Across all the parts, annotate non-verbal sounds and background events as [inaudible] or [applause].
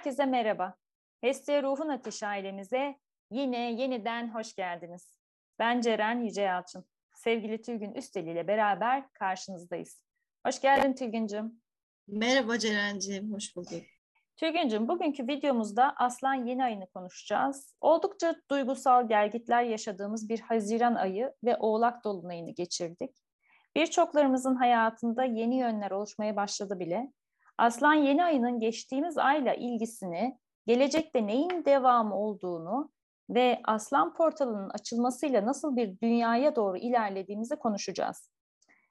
Herkese merhaba. Hestia Ruhun Ateşi ailemize yine yeniden hoş geldiniz. Ben Ceren Yüce Yalçın. Sevgili Tülgün Üsteli ile beraber karşınızdayız. Hoş geldin Tülgüncüm. Merhaba Ceren'ciğim, hoş bulduk. Tülgüncüm, bugünkü videomuzda Aslan yeni ayını konuşacağız. Oldukça duygusal gelgitler yaşadığımız bir Haziran ayı ve Oğlak Dolunay'ını geçirdik. Birçoklarımızın hayatında yeni yönler oluşmaya başladı bile. Aslan yeni ayının geçtiğimiz ayla ilgisini, gelecekte neyin devamı olduğunu ve Aslan portalının açılmasıyla nasıl bir dünyaya doğru ilerlediğimizi konuşacağız.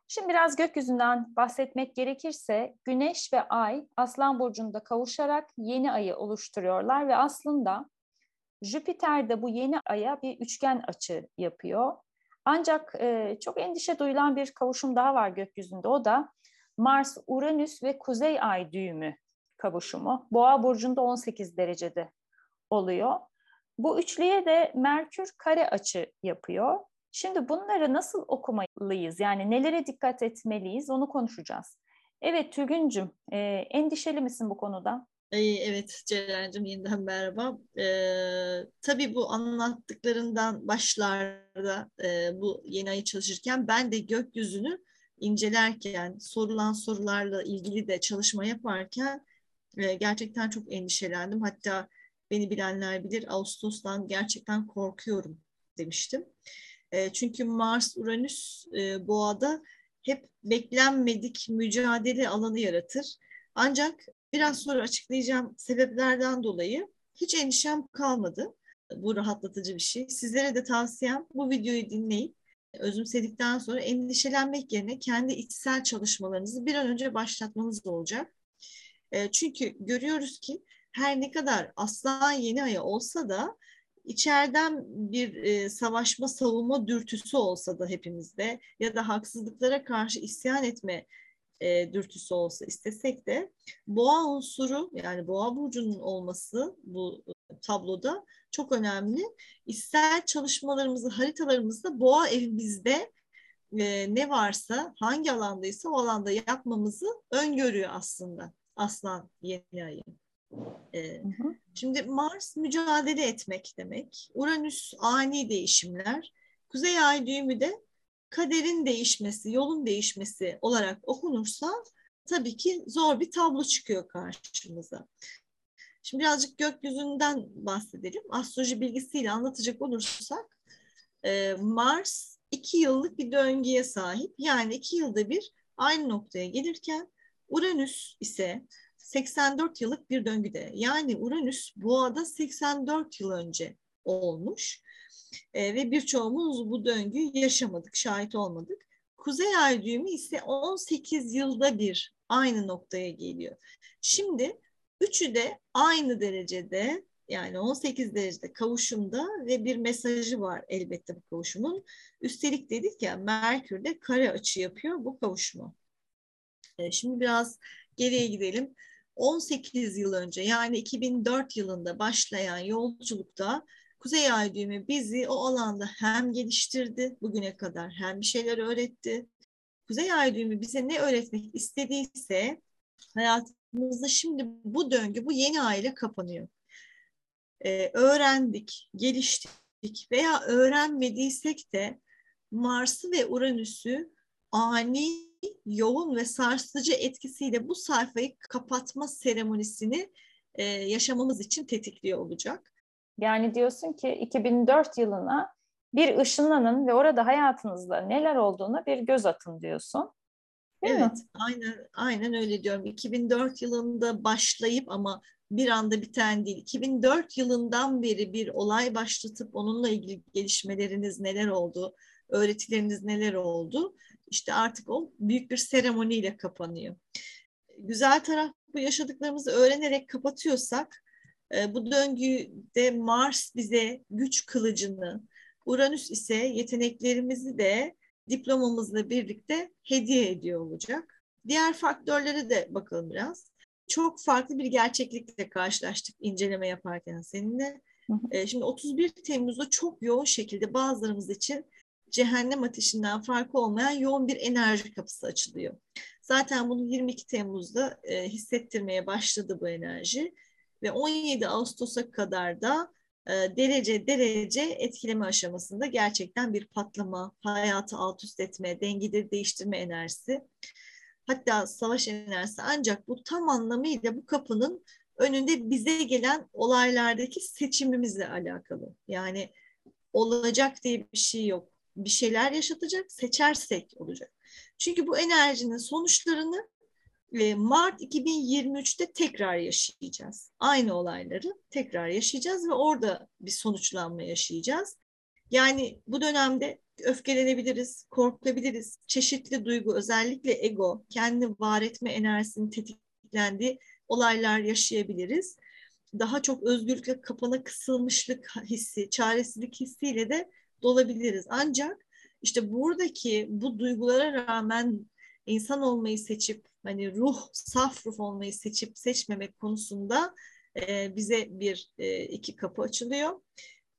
Şimdi biraz gökyüzünden bahsetmek gerekirse Güneş ve Ay Aslan burcunda kavuşarak yeni ayı oluşturuyorlar ve aslında Jüpiter de bu yeni aya bir üçgen açı yapıyor. Ancak e, çok endişe duyulan bir kavuşum daha var gökyüzünde. O da Mars, Uranüs ve Kuzey Ay düğümü kavuşumu. Boğa burcunda 18 derecede oluyor. Bu üçlüye de Merkür kare açı yapıyor. Şimdi bunları nasıl okumalıyız? Yani nelere dikkat etmeliyiz? Onu konuşacağız. Evet Tülgüncüm, e, endişeli misin bu konuda? Evet Ceren'cim yeniden merhaba. Ee, tabii bu anlattıklarından başlarda e, bu yeni ayı çalışırken ben de gökyüzünü incelerken, sorulan sorularla ilgili de çalışma yaparken e, gerçekten çok endişelendim. Hatta beni bilenler bilir Ağustos'tan gerçekten korkuyorum demiştim. E, çünkü Mars, Uranüs e, boğada hep beklenmedik mücadele alanı yaratır. Ancak biraz sonra açıklayacağım sebeplerden dolayı hiç endişem kalmadı. Bu rahatlatıcı bir şey. Sizlere de tavsiyem bu videoyu dinleyip özümsedikten sonra endişelenmek yerine kendi içsel çalışmalarınızı bir an önce başlatmanız olacak. E, çünkü görüyoruz ki her ne kadar aslan yeni aya olsa da içeriden bir e, savaşma, savunma dürtüsü olsa da hepimizde ya da haksızlıklara karşı isyan etme e, dürtüsü olsa istesek de boğa unsuru yani boğa burcunun olması bu tabloda çok önemli. İster çalışmalarımızı, haritalarımızda boğa evimizde e, ne varsa, hangi alandaysa o alanda yapmamızı öngörüyor aslında aslan yeni ayı. E, Şimdi Mars mücadele etmek demek. Uranüs ani değişimler. Kuzey ay düğümü de kaderin değişmesi, yolun değişmesi olarak okunursa tabii ki zor bir tablo çıkıyor karşımıza. Şimdi birazcık gökyüzünden bahsedelim. Astroloji bilgisiyle anlatacak olursak e, Mars iki yıllık bir döngüye sahip. Yani iki yılda bir aynı noktaya gelirken Uranüs ise 84 yıllık bir döngüde. Yani Uranüs Boğa'da 84 yıl önce olmuş. E, ve birçoğumuz bu döngüyü yaşamadık, şahit olmadık. Kuzey ay düğümü ise 18 yılda bir aynı noktaya geliyor. Şimdi Üçü de aynı derecede yani 18 derecede kavuşumda ve bir mesajı var elbette bu kavuşumun. Üstelik dedik ya Merkür de kare açı yapıyor bu kavuşumu. E, şimdi biraz geriye gidelim. 18 yıl önce yani 2004 yılında başlayan yolculukta Kuzey Ay düğümü bizi o alanda hem geliştirdi bugüne kadar hem bir şeyler öğretti. Kuzey Ay düğümü bize ne öğretmek istediyse hayat hayatımızda şimdi bu döngü, bu yeni aile kapanıyor. Ee, öğrendik, geliştik veya öğrenmediysek de Mars'ı ve Uranüs'ü ani, yoğun ve sarsıcı etkisiyle bu sayfayı kapatma seremonisini e, yaşamamız için tetikliyor olacak. Yani diyorsun ki 2004 yılına bir ışınlanın ve orada hayatınızda neler olduğuna bir göz atın diyorsun. Değil evet, mi? aynen aynen öyle diyorum. 2004 yılında başlayıp ama bir anda biten değil. 2004 yılından beri bir olay başlatıp onunla ilgili gelişmeleriniz neler oldu, öğretileriniz neler oldu? İşte artık o büyük bir seremoniyle kapanıyor. Güzel taraf bu yaşadıklarımızı öğrenerek kapatıyorsak e, bu döngüde Mars bize güç kılıcını, Uranüs ise yeteneklerimizi de diplomamızla birlikte hediye ediyor olacak. Diğer faktörlere de bakalım biraz. Çok farklı bir gerçeklikle karşılaştık inceleme yaparken seninle. Ee, şimdi 31 Temmuz'da çok yoğun şekilde bazılarımız için cehennem ateşinden farkı olmayan yoğun bir enerji kapısı açılıyor. Zaten bunu 22 Temmuz'da e, hissettirmeye başladı bu enerji. ve 17 Ağustos'a kadar da derece derece etkileme aşamasında gerçekten bir patlama, hayatı alt üst etme, dengeleri değiştirme enerjisi. Hatta savaş enerjisi ancak bu tam anlamıyla bu kapının önünde bize gelen olaylardaki seçimimizle alakalı. Yani olacak diye bir şey yok. Bir şeyler yaşatacak, seçersek olacak. Çünkü bu enerjinin sonuçlarını e, Mart 2023'te tekrar yaşayacağız. Aynı olayları tekrar yaşayacağız ve orada bir sonuçlanma yaşayacağız. Yani bu dönemde öfkelenebiliriz, korkabiliriz. Çeşitli duygu, özellikle ego, kendi var etme enerjisinin tetiklendiği olaylar yaşayabiliriz. Daha çok özgürlükle kapana kısılmışlık hissi, çaresizlik hissiyle de dolabiliriz. Ancak işte buradaki bu duygulara rağmen insan olmayı seçip hani ruh, saf ruh olmayı seçip seçmemek konusunda e, bize bir e, iki kapı açılıyor.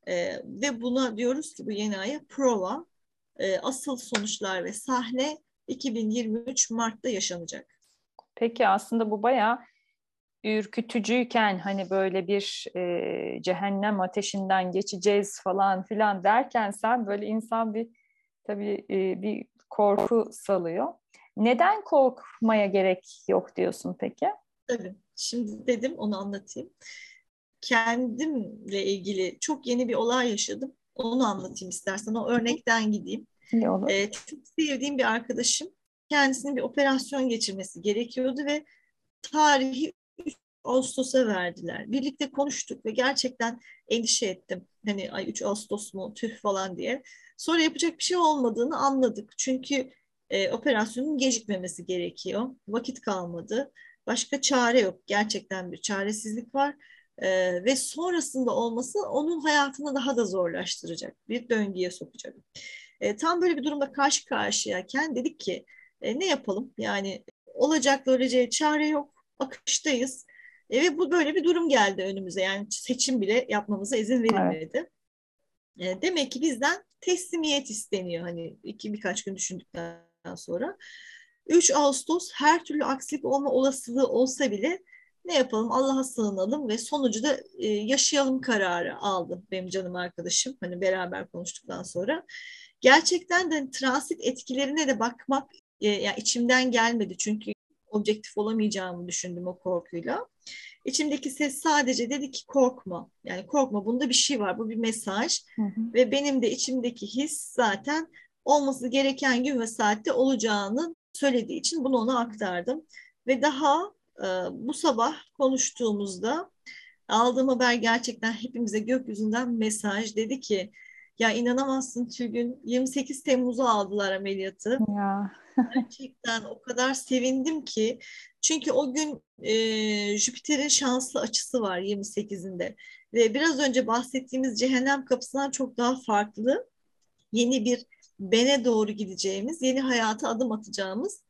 E, ve buna diyoruz ki bu yeni aya prova, e, asıl sonuçlar ve sahne 2023 Mart'ta yaşanacak. Peki aslında bu bayağı ürkütücüyken hani böyle bir e, cehennem ateşinden geçeceğiz falan filan derken sen böyle insan bir tabii e, bir korku salıyor. Neden korkmaya gerek yok diyorsun peki? Tabii. Şimdi dedim onu anlatayım. Kendimle ilgili çok yeni bir olay yaşadım. Onu anlatayım istersen. O örnekten gideyim. İyi olur. Ee, çok sevdiğim bir arkadaşım kendisinin bir operasyon geçirmesi gerekiyordu ve tarihi 3 Ağustos'a verdiler. Birlikte konuştuk ve gerçekten endişe ettim. Hani ay 3 Ağustos mu tüh falan diye. Sonra yapacak bir şey olmadığını anladık. Çünkü e, operasyonun gecikmemesi gerekiyor. Vakit kalmadı. Başka çare yok. Gerçekten bir çaresizlik var. E, ve sonrasında olması onun hayatını daha da zorlaştıracak. Bir döngüye sokacak. E, tam böyle bir durumda karşı karşıyayken dedik ki e, ne yapalım? Yani olacak öleceği çare yok. Akıştayız. E, ve bu böyle bir durum geldi önümüze. Yani seçim bile yapmamıza izin verilmedi. Evet. E, demek ki bizden teslimiyet isteniyor. Hani iki birkaç gün düşündükten sonra. 3 Ağustos her türlü aksilik olma olasılığı olsa bile ne yapalım Allah'a sığınalım ve sonucu da e, yaşayalım kararı aldı benim canım arkadaşım. Hani beraber konuştuktan sonra. Gerçekten de transit etkilerine de bakmak e, yani içimden gelmedi çünkü objektif olamayacağımı düşündüm o korkuyla. İçimdeki ses sadece dedi ki korkma. Yani korkma bunda bir şey var. Bu bir mesaj. Hı hı. Ve benim de içimdeki his zaten olması gereken gün ve saatte olacağını söylediği için bunu ona aktardım. Ve daha e, bu sabah konuştuğumuzda aldığım haber gerçekten hepimize gökyüzünden mesaj dedi ki ya inanamazsın Tülgün 28 Temmuz'u aldılar ameliyatı. Ya. [laughs] Gerçekten o kadar sevindim ki çünkü o gün e, Jüpiter'in şanslı açısı var 28'inde ve biraz önce bahsettiğimiz cehennem kapısından çok daha farklı yeni bir bene doğru gideceğimiz, yeni hayata adım atacağımız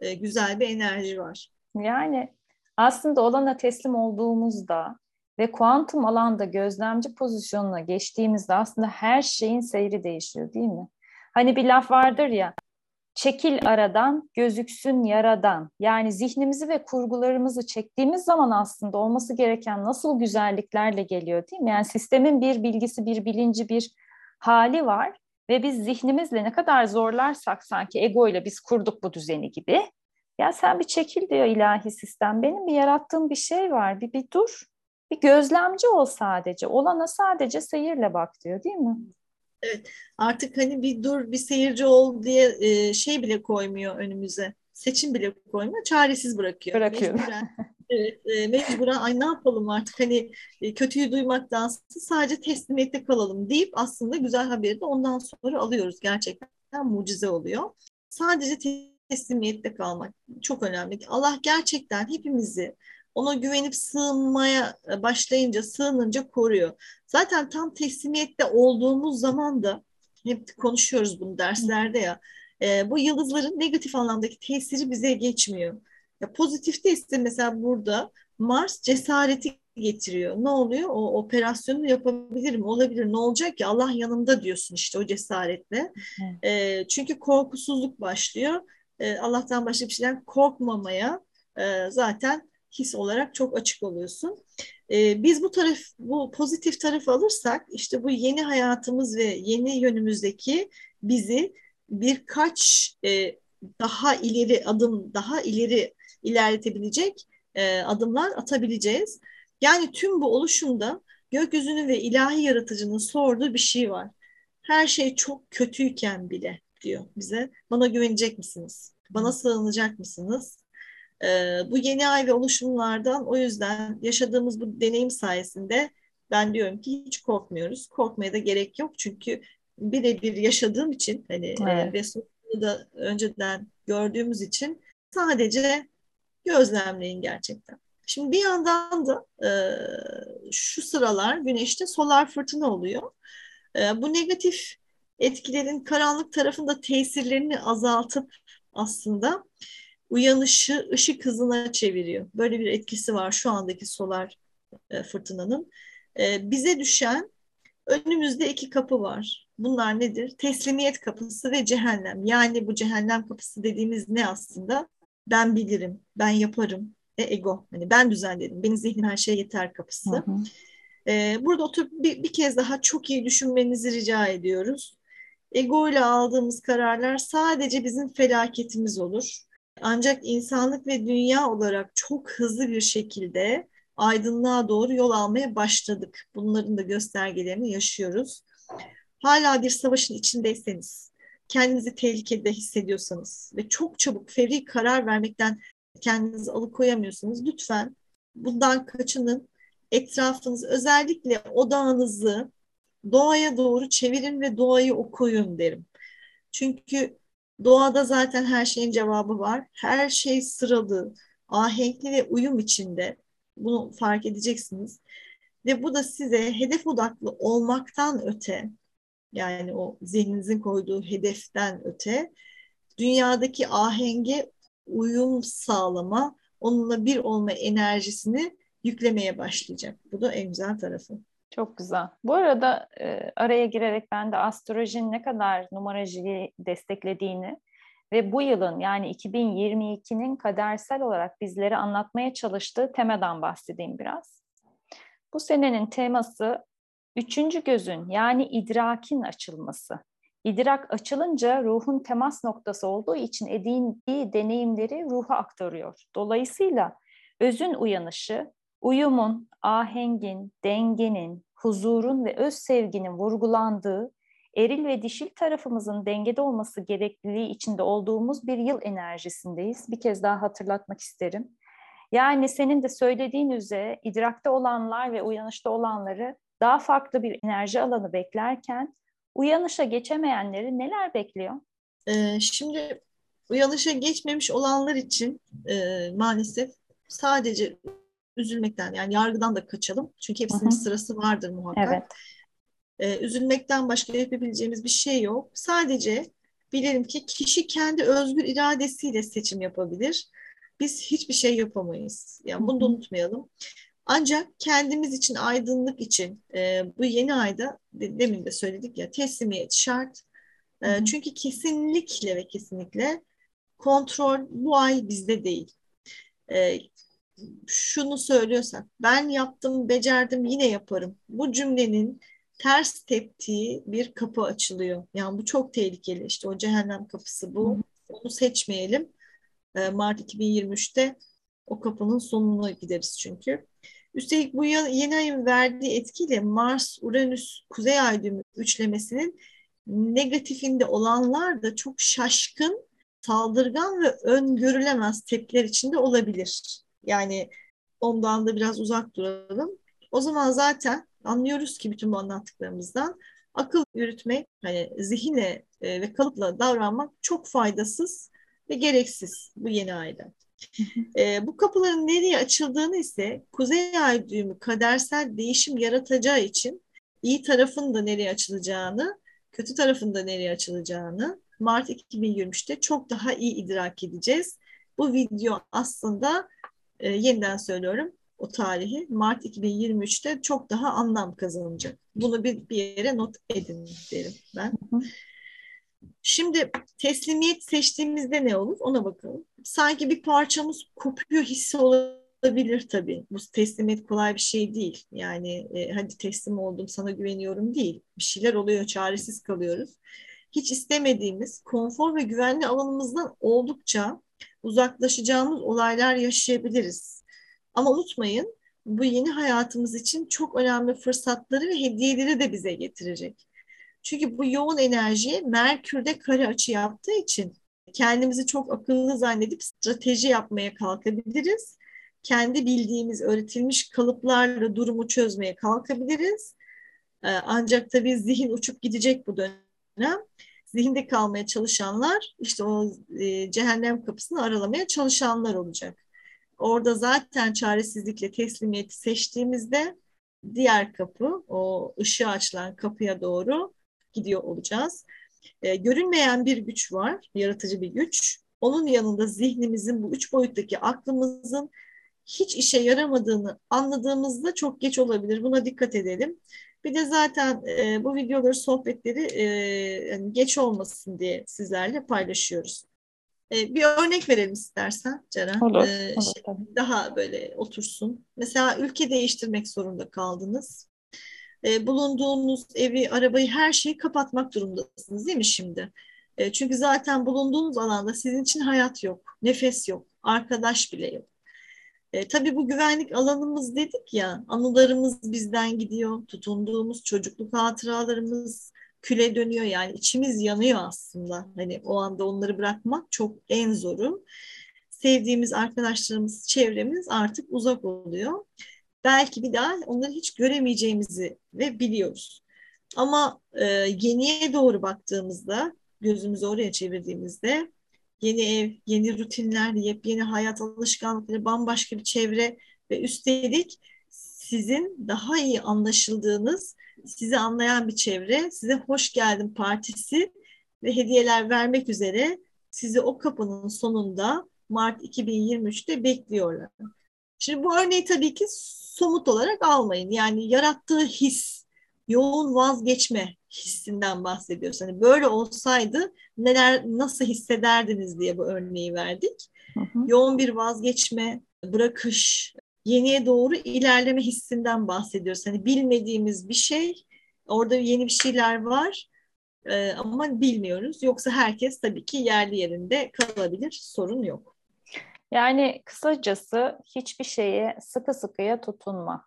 e, güzel bir enerji var. Yani aslında olana teslim olduğumuzda ve kuantum alanda gözlemci pozisyonuna geçtiğimizde aslında her şeyin seyri değişiyor değil mi? Hani bir laf vardır ya, çekil aradan, gözüksün yaradan. Yani zihnimizi ve kurgularımızı çektiğimiz zaman aslında olması gereken nasıl güzelliklerle geliyor değil mi? Yani sistemin bir bilgisi, bir bilinci, bir hali var ve biz zihnimizle ne kadar zorlarsak sanki ego ile biz kurduk bu düzeni gibi. Ya sen bir çekil diyor ilahi sistem. Benim bir yarattığım bir şey var. Bir, bir dur. Bir gözlemci ol sadece. Olana sadece seyirle bak diyor değil mi? Evet. Artık hani bir dur bir seyirci ol diye e, şey bile koymuyor önümüze. Seçim bile koymuyor. Çaresiz bırakıyor. Bırakıyor. Mecburen, evet, e, mecburen ay ne yapalım artık hani e, kötüyü duymaktan sadece teslimiyette kalalım deyip aslında güzel haberi de ondan sonra alıyoruz. Gerçekten mucize oluyor. Sadece teslimiyette kalmak çok önemli. Allah gerçekten hepimizi ona güvenip sığınmaya e, başlayınca, sığınınca koruyor. Zaten tam teslimiyette olduğumuz zaman da hep konuşuyoruz bunu derslerde ya. E, bu yıldızların negatif anlamdaki tesiri bize geçmiyor. Ya pozitifte ise mesela burada Mars cesareti getiriyor. Ne oluyor? O operasyonu yapabilirim, olabilir. Ne olacak ki? Allah yanımda diyorsun işte o cesaretle. E, çünkü korkusuzluk başlıyor. E, Allah'tan başka bir şeyden korkmamaya e, zaten his olarak çok açık oluyorsun. E, biz bu taraf, bu pozitif tarafı alırsak işte bu yeni hayatımız ve yeni yönümüzdeki bizi birkaç e, daha ileri adım, daha ileri ilerletebilecek e, adımlar atabileceğiz. Yani tüm bu oluşumda gökyüzünün ve ilahi yaratıcının sorduğu bir şey var. Her şey çok kötüyken bile diyor bize. Bana güvenecek misiniz? Bana sığınacak mısınız? Ee, bu yeni ay ve oluşumlardan o yüzden yaşadığımız bu deneyim sayesinde ben diyorum ki hiç korkmuyoruz. Korkmaya da gerek yok çünkü birebir yaşadığım için hani e, evet. ve sonuçta da önceden gördüğümüz için sadece gözlemleyin gerçekten. Şimdi bir yandan da e, şu sıralar güneşte solar fırtına oluyor. E, bu negatif etkilerin karanlık tarafında tesirlerini azaltıp aslında uyanışı ışık hızına çeviriyor. Böyle bir etkisi var şu andaki solar e, fırtınanın. E, bize düşen önümüzde iki kapı var. Bunlar nedir? Teslimiyet kapısı ve cehennem. Yani bu cehennem kapısı dediğimiz ne aslında? Ben bilirim, ben yaparım, e, ego. Hani ben düzenledim. Benim zihnim her şeye yeter kapısı. Hı hı. Ee, burada oturup bir, bir kez daha çok iyi düşünmenizi rica ediyoruz. Ego ile aldığımız kararlar sadece bizim felaketimiz olur. Ancak insanlık ve dünya olarak çok hızlı bir şekilde aydınlığa doğru yol almaya başladık. Bunların da göstergelerini yaşıyoruz. Hala bir savaşın içindeyseniz, kendinizi tehlikede hissediyorsanız ve çok çabuk fevri karar vermekten kendinizi alıkoyamıyorsunuz. Lütfen bundan kaçının. Etrafınız özellikle odağınızı doğaya doğru çevirin ve doğayı okuyun derim. Çünkü doğada zaten her şeyin cevabı var. Her şey sıralı, ahenkli ve uyum içinde. Bunu fark edeceksiniz. Ve bu da size hedef odaklı olmaktan öte, yani o zihninizin koyduğu hedeften öte, dünyadaki ahenge uyum sağlama, onunla bir olma enerjisini yüklemeye başlayacak. Bu da en güzel tarafı. Çok güzel. Bu arada e, araya girerek ben de astrolojinin ne kadar numaracılığı desteklediğini ve bu yılın yani 2022'nin kadersel olarak bizlere anlatmaya çalıştığı temadan bahsedeyim biraz. Bu senenin teması üçüncü gözün yani idrakin açılması. İdrak açılınca ruhun temas noktası olduğu için edindiği deneyimleri ruha aktarıyor. Dolayısıyla özün uyanışı, uyumun, ahengin, dengenin, huzurun ve öz sevginin vurgulandığı, eril ve dişil tarafımızın dengede olması gerekliliği içinde olduğumuz bir yıl enerjisindeyiz. Bir kez daha hatırlatmak isterim. Yani senin de söylediğin üzere idrakta olanlar ve uyanışta olanları daha farklı bir enerji alanı beklerken uyanışa geçemeyenleri neler bekliyor? Ee, şimdi uyanışa geçmemiş olanlar için e, maalesef sadece üzülmekten yani yargıdan da kaçalım. Çünkü hepsinin Hı-hı. sırası vardır muhakkak. Evet. Ee, üzülmekten başka yapabileceğimiz bir şey yok. Sadece bilelim ki kişi kendi özgür iradesiyle seçim yapabilir. Biz hiçbir şey yapamayız. Yani bunu da unutmayalım. Ancak kendimiz için, aydınlık için e, bu yeni ayda demin de söyledik ya teslimiyet şart. E, çünkü kesinlikle ve kesinlikle kontrol bu ay bizde değil. E, şunu söylüyorsak ben yaptım, becerdim, yine yaparım. Bu cümlenin ters teptiği bir kapı açılıyor. Yani bu çok tehlikeli. İşte o cehennem kapısı bu. Onu seçmeyelim. E, Mart 2023'te o kapının sonuna gideriz çünkü. Üstelik bu yeni ayın verdiği etkiyle Mars-Uranüs Kuzey Ay düğümü üçlemesinin negatifinde olanlar da çok şaşkın, saldırgan ve öngörülemez tepkiler içinde olabilir. Yani ondan da biraz uzak duralım. O zaman zaten anlıyoruz ki bütün bu anlattıklarımızdan akıl yürütmek, hani zihine e, ve kalıpla davranmak çok faydasız ve gereksiz bu yeni ayda. E, bu kapıların nereye açıldığını ise Kuzey Ay düğümü kadersel değişim yaratacağı için iyi tarafın da nereye açılacağını, kötü tarafın da nereye açılacağını Mart 2023'te çok daha iyi idrak edeceğiz. Bu video aslında e, yeniden söylüyorum o tarihi Mart 2023'te çok daha anlam kazanacak. Bunu bir, bir yere not edin derim ben. Şimdi teslimiyet seçtiğimizde ne olur ona bakalım. Sanki bir parçamız kopuyor hissi olabilir tabii. Bu teslimiyet kolay bir şey değil. Yani e, hadi teslim oldum sana güveniyorum değil. Bir şeyler oluyor, çaresiz kalıyoruz. Hiç istemediğimiz konfor ve güvenli alanımızdan oldukça uzaklaşacağımız olaylar yaşayabiliriz. Ama unutmayın bu yeni hayatımız için çok önemli fırsatları ve hediyeleri de bize getirecek. Çünkü bu yoğun enerji Merkür'de kare açı yaptığı için kendimizi çok akıllı zannedip strateji yapmaya kalkabiliriz. Kendi bildiğimiz, öğretilmiş kalıplarla durumu çözmeye kalkabiliriz. Ee, ancak tabii zihin uçup gidecek bu dönem. Zihinde kalmaya çalışanlar işte o e, cehennem kapısını aralamaya çalışanlar olacak. Orada zaten çaresizlikle teslimiyeti seçtiğimizde diğer kapı, o ışığı açılan kapıya doğru gidiyor olacağız. E, görünmeyen bir güç var, yaratıcı bir güç. Onun yanında zihnimizin, bu üç boyuttaki aklımızın hiç işe yaramadığını anladığımızda çok geç olabilir. Buna dikkat edelim. Bir de zaten e, bu videoları, sohbetleri e, yani geç olmasın diye sizlerle paylaşıyoruz. E, bir örnek verelim istersen Ceren. Olur, e, olur şey, Daha böyle otursun. Mesela ülke değiştirmek zorunda kaldınız. E, bulunduğunuz evi, arabayı, her şeyi kapatmak durumundasınız değil mi şimdi? E, çünkü zaten bulunduğunuz alanda sizin için hayat yok, nefes yok, arkadaş bile yok. E, tabii bu güvenlik alanımız dedik ya, anılarımız bizden gidiyor, tutunduğumuz çocukluk hatıralarımız küle dönüyor yani içimiz yanıyor aslında. Hani o anda onları bırakmak çok en zoru. Sevdiğimiz arkadaşlarımız, çevremiz artık uzak oluyor. Belki bir daha onları hiç göremeyeceğimizi ve biliyoruz. Ama e, yeniye doğru baktığımızda, gözümüzü oraya çevirdiğimizde yeni ev, yeni rutinler, yepyeni hayat alışkanlıkları, bambaşka bir çevre ve üstelik sizin daha iyi anlaşıldığınız, sizi anlayan bir çevre, size hoş geldin partisi ve hediyeler vermek üzere sizi o kapının sonunda Mart 2023'te bekliyorlar. Şimdi bu örneği tabii ki somut olarak almayın. Yani yarattığı his, yoğun vazgeçme hissinden bahsediyoruz. Hani böyle olsaydı neler nasıl hissederdiniz diye bu örneği verdik. Hı hı. Yoğun bir vazgeçme, bırakış, yeniye doğru ilerleme hissinden bahsediyoruz. Hani bilmediğimiz bir şey, orada yeni bir şeyler var e, ama bilmiyoruz. Yoksa herkes tabii ki yerli yerinde kalabilir, sorun yok. Yani kısacası hiçbir şeye sıkı sıkıya tutunma.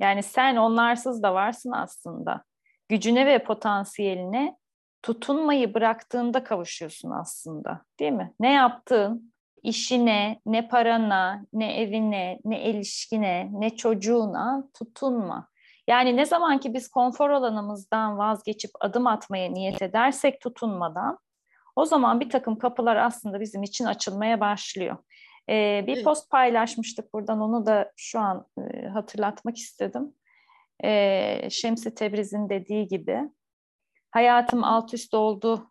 Yani sen onlarsız da varsın aslında. Gücüne ve potansiyeline tutunmayı bıraktığında kavuşuyorsun aslında. Değil mi? Ne yaptığın, işine, ne parana, ne evine, ne ilişkine, ne çocuğuna tutunma. Yani ne zaman ki biz konfor alanımızdan vazgeçip adım atmaya niyet edersek tutunmadan o zaman bir takım kapılar aslında bizim için açılmaya başlıyor. Ee, bir post paylaşmıştık buradan onu da şu an e, hatırlatmak istedim. Ee, Şemsi Tebriz'in dediği gibi hayatım alt üst oldu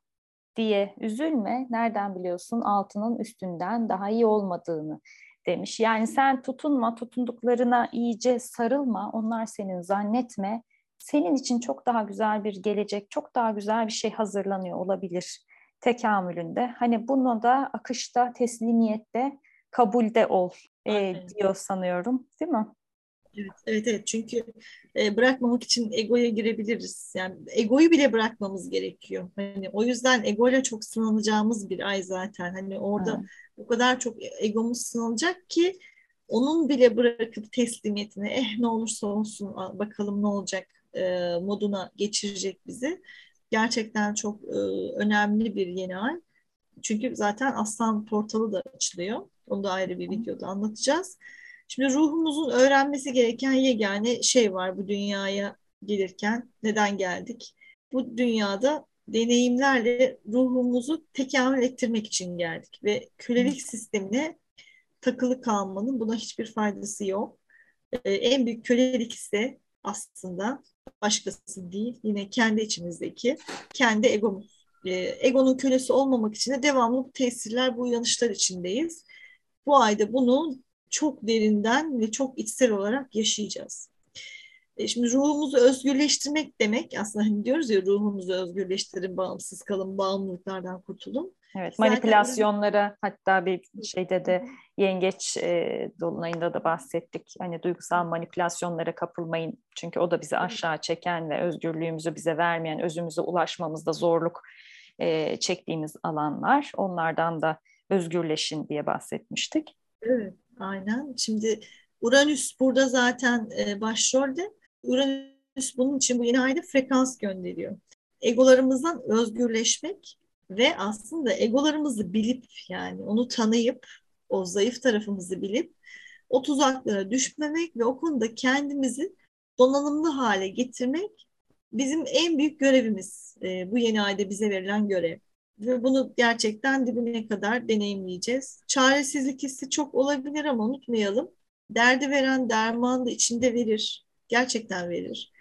diye üzülme. Nereden biliyorsun altının üstünden daha iyi olmadığını demiş. Yani sen tutunma, tutunduklarına iyice sarılma, onlar senin zannetme. Senin için çok daha güzel bir gelecek, çok daha güzel bir şey hazırlanıyor olabilir tekamülünde. Hani bunu da akışta, teslimiyette, kabulde ol e, diyor sanıyorum değil mi? Evet, evet, evet. Çünkü e, bırakmamak için egoya girebiliriz. Yani egoyu bile bırakmamız gerekiyor. Hani o yüzden egoyla çok sınanacağımız bir ay zaten. Hani orada evet. o kadar çok egomuz sınanacak ki onun bile bırakıp teslimiyetine eh ne olursa olsun bakalım ne olacak e, moduna geçirecek bizi. Gerçekten çok e, önemli bir yeni ay. Çünkü zaten aslan portalı da açılıyor. Onu da ayrı bir videoda anlatacağız. Şimdi ruhumuzun öğrenmesi gereken yegane şey var bu dünyaya gelirken. Neden geldik? Bu dünyada deneyimlerle ruhumuzu tekamül ettirmek için geldik ve kölelik sistemine takılı kalmanın buna hiçbir faydası yok. Ee, en büyük kölelik ise aslında başkası değil yine kendi içimizdeki kendi egomuz. Ee, egonun kölesi olmamak için de devamlı bu tesirler, bu uyanışlar içindeyiz. Bu ayda bunu çok derinden ve çok içsel olarak yaşayacağız. E şimdi ruhumuzu özgürleştirmek demek aslında hani diyoruz ya ruhumuzu özgürleştirin, bağımsız kalın, bağımlılıklardan kurtulun. Evet, manipülasyonlara hatta bir şeyde de yengeç e, dolunayında da bahsettik. Hani duygusal manipülasyonlara kapılmayın. Çünkü o da bizi aşağı çeken ve özgürlüğümüzü bize vermeyen, özümüze ulaşmamızda zorluk e, çektiğimiz alanlar. Onlardan da özgürleşin diye bahsetmiştik. Evet, aynen. Şimdi Uranüs burada zaten e, başrolde. Uranüs bunun için bu yeni ayda frekans gönderiyor. Egolarımızdan özgürleşmek ve aslında egolarımızı bilip yani onu tanıyıp o zayıf tarafımızı bilip o tuzaklara düşmemek ve o konuda kendimizi donanımlı hale getirmek bizim en büyük görevimiz. E, bu yeni ayda bize verilen görev. Ve bunu gerçekten dibine kadar deneyimleyeceğiz. Çaresizlik hissi çok olabilir ama unutmayalım. Derdi veren derman da içinde verir. Gerçekten verir.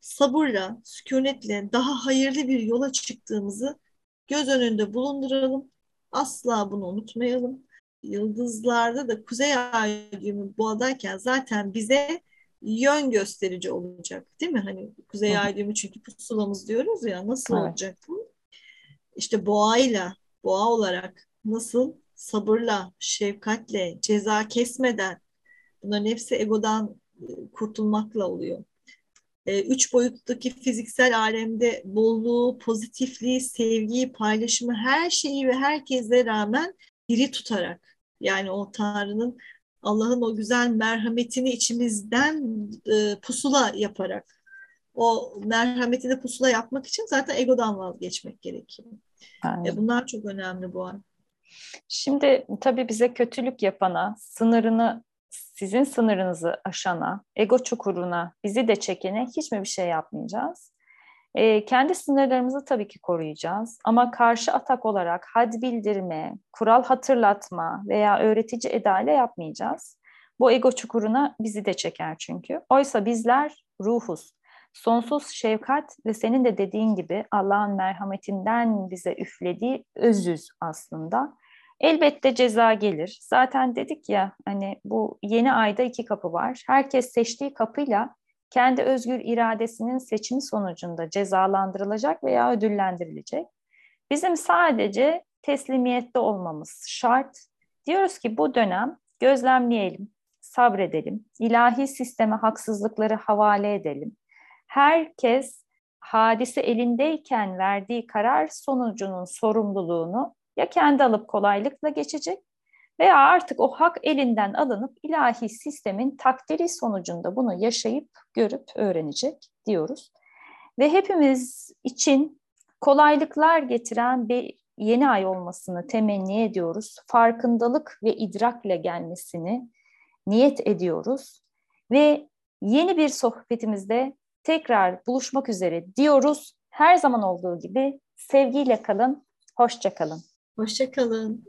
Sabırla, sükunetle daha hayırlı bir yola çıktığımızı göz önünde bulunduralım. Asla bunu unutmayalım. Yıldızlarda da kuzey ay düğümü boğadayken zaten bize yön gösterici olacak değil mi? Hani kuzey ay düğümü çünkü pusulamız diyoruz ya nasıl evet. olacak bu? İşte boğayla, boğa olarak nasıl sabırla, şefkatle, ceza kesmeden bunların hepsi egodan e, kurtulmakla oluyor. E, üç boyuttaki fiziksel alemde bolluğu, pozitifliği, sevgiyi, paylaşımı, her şeyi ve herkese rağmen diri tutarak yani o Tanrı'nın Allah'ın o güzel merhametini içimizden e, pusula yaparak o merhametini pusula yapmak için zaten egodan vazgeçmek gerekiyor. E, bunlar çok önemli bu an. Şimdi tabii bize kötülük yapana, sınırını sizin sınırınızı aşana, ego çukuruna, bizi de çekene hiç mi bir şey yapmayacağız? E, kendi sınırlarımızı tabii ki koruyacağız ama karşı atak olarak had bildirme, kural hatırlatma veya öğretici edayla yapmayacağız. Bu ego çukuruna bizi de çeker çünkü. Oysa bizler ruhuz. Sonsuz şefkat ve senin de dediğin gibi Allah'ın merhametinden bize üflediği özüz aslında. Elbette ceza gelir. Zaten dedik ya hani bu yeni ayda iki kapı var. Herkes seçtiği kapıyla kendi özgür iradesinin seçimi sonucunda cezalandırılacak veya ödüllendirilecek. Bizim sadece teslimiyette olmamız şart. Diyoruz ki bu dönem gözlemleyelim, sabredelim, ilahi sisteme haksızlıkları havale edelim. Herkes hadise elindeyken verdiği karar sonucunun sorumluluğunu ya kendi alıp kolaylıkla geçecek veya artık o hak elinden alınıp ilahi sistemin takdiri sonucunda bunu yaşayıp görüp öğrenecek diyoruz. Ve hepimiz için kolaylıklar getiren bir yeni ay olmasını temenni ediyoruz. Farkındalık ve idrakle gelmesini niyet ediyoruz. Ve yeni bir sohbetimizde tekrar buluşmak üzere diyoruz. Her zaman olduğu gibi sevgiyle kalın, hoşça kalın. Hoşçakalın.